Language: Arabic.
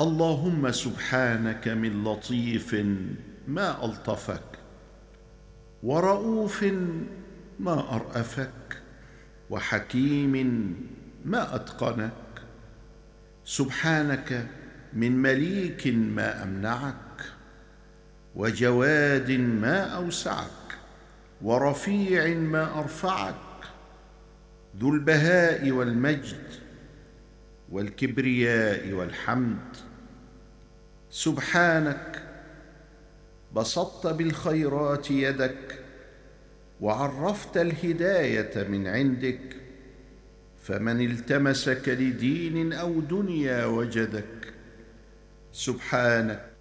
اللهم سبحانك من لطيف ما ألطفك ورؤوف ما أرأفك وحكيم ما أتقنك سبحانك من مليك ما أمنعك وجواد ما أوسعك ورفيع ما أرفعك ذو البهاء والمجد والكبرياء والحمد. سبحانك بسطت بالخيرات يدك وعرفت الهداية من عندك فمن التمسك لدين أو دنيا وجدك. سبحانك